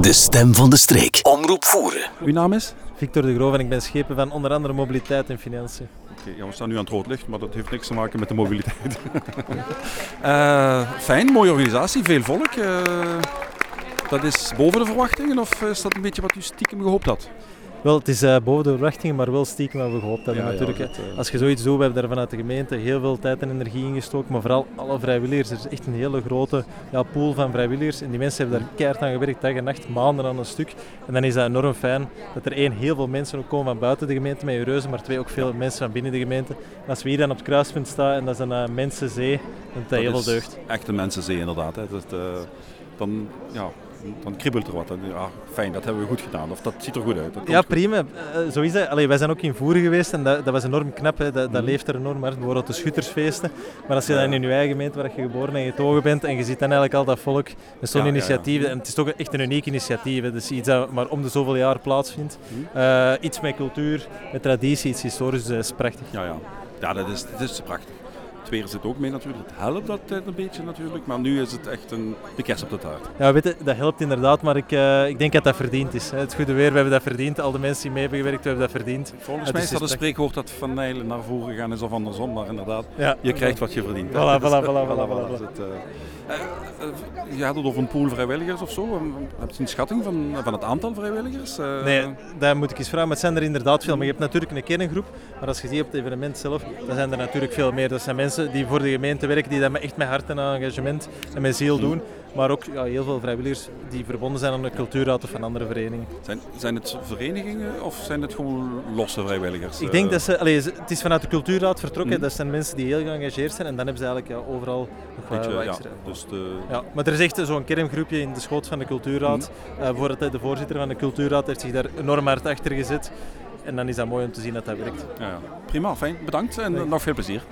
De stem van de streek. Omroep voeren. Uw naam is? Victor de Groof en ik ben schepen van onder andere mobiliteit en financiën. Oké, ja, we staan nu aan het rood licht, maar dat heeft niks te maken met de mobiliteit. Eh, fijn, mooie organisatie, veel volk. Eh, dat is boven de verwachtingen of is dat een beetje wat u stiekem gehoopt had? Wel, het is eh, boven de verwachtingen, maar wel stiekem wat we gehoopt hadden Ja, natuurlijk. dat, eh, Als je zoiets doet, we hebben daar vanuit de gemeente heel veel tijd en energie in gestoken, maar vooral alle vrijwilligers. Er is echt een hele grote ja, pool van vrijwilligers en die mensen hebben daar keihard aan gewerkt, dag en nacht, maanden aan een stuk. En dan is dat enorm fijn dat er één, heel veel mensen ook komen van buiten de gemeente met reuzen, maar twee, ook veel mensen van binnen de gemeente. En als we hier dan op het kruispunt staan en dat is een uh, mensenzee, dan heeft dat heel veel deugd. Echt een mensenzee inderdaad. Hè. Dat, eh, dan, ja, dan kriebelt er wat. Ja, fijn, dat hebben we goed gedaan. Of dat ziet er goed uit. Ja, prima. Zo is dat. Allee, wij zijn ook in Voeren geweest en dat, dat was enorm knap. Hè. Dat, dat Mhm. leeft er enorm hard. Bijvoorbeeld de schuttersfeesten. Maar als je dan in je eigen gemeente, waar je geboren en getogen bent, en je ziet dan eigenlijk al dat volk met zo'n Ja, ja, ja. initiatief. En het is toch echt een uniek initiatief. Hè. Dus iets dat maar om de zoveel jaar plaatsvindt. Mhm. Eh, iets met cultuur, met traditie, iets historisch. Dus dat is prachtig. Ja, ja. ja dat, is, dat is prachtig. Het weer zit ook mee natuurlijk. Het helpt dat eh, een beetje natuurlijk. Maar nu is het echt een, de kerst op de taart. Ja, weet je, dat helpt inderdaad, maar ik, eh, ik denk dat dat verdiend is. Hè. Het goede weer, we hebben dat verdiend. Al de mensen die mee hebben gewerkt, we hebben dat verdiend. Volgens Het mij is dat een spreekwoord dat van Nijlen naar voren gaan is of andersom. Maar inderdaad, Ja. je krijgt wat je verdient. Voilà, voilà, eh, voilà, voilà, voilà. dus het, eh, eh, je had het over een pool vrijwilligers of zo. Heb je een schatting van, van het aantal vrijwilligers? Nee, dat moet ik eens vragen. Maar het zijn er inderdaad veel. Maar je hebt natuurlijk een kerngroep. Maar als je ziet op het evenement zelf, dan zijn er natuurlijk veel meer. Dat zijn mensen die voor de gemeente werken, die dat met echt met hart en engagement en met ziel doen. Maar ook ja, heel veel vrijwilligers die verbonden zijn aan de cultuurraad of van andere verenigingen. Zijn, zijn het verenigingen of zijn het gewoon losse vrijwilligers? Ik denk Eh, dat ze, allee, het is vanuit de cultuurraad vertrokken. Mhm. Dat zijn mensen die heel geëngageerd zijn. En dan hebben ze eigenlijk ja, overal nog wat, beetje, wat ja, dus de, Ja, maar er is echt zo'n kerngroepje in de schoot van de cultuurraad. Mhm. Eh, bijvoorbeeld de voorzitter van de cultuurraad heeft zich daar enorm hard achter gezet. En dan is dat mooi om te zien dat dat werkt. ja, ja. Prima, fijn. Bedankt en Nee. nog veel plezier.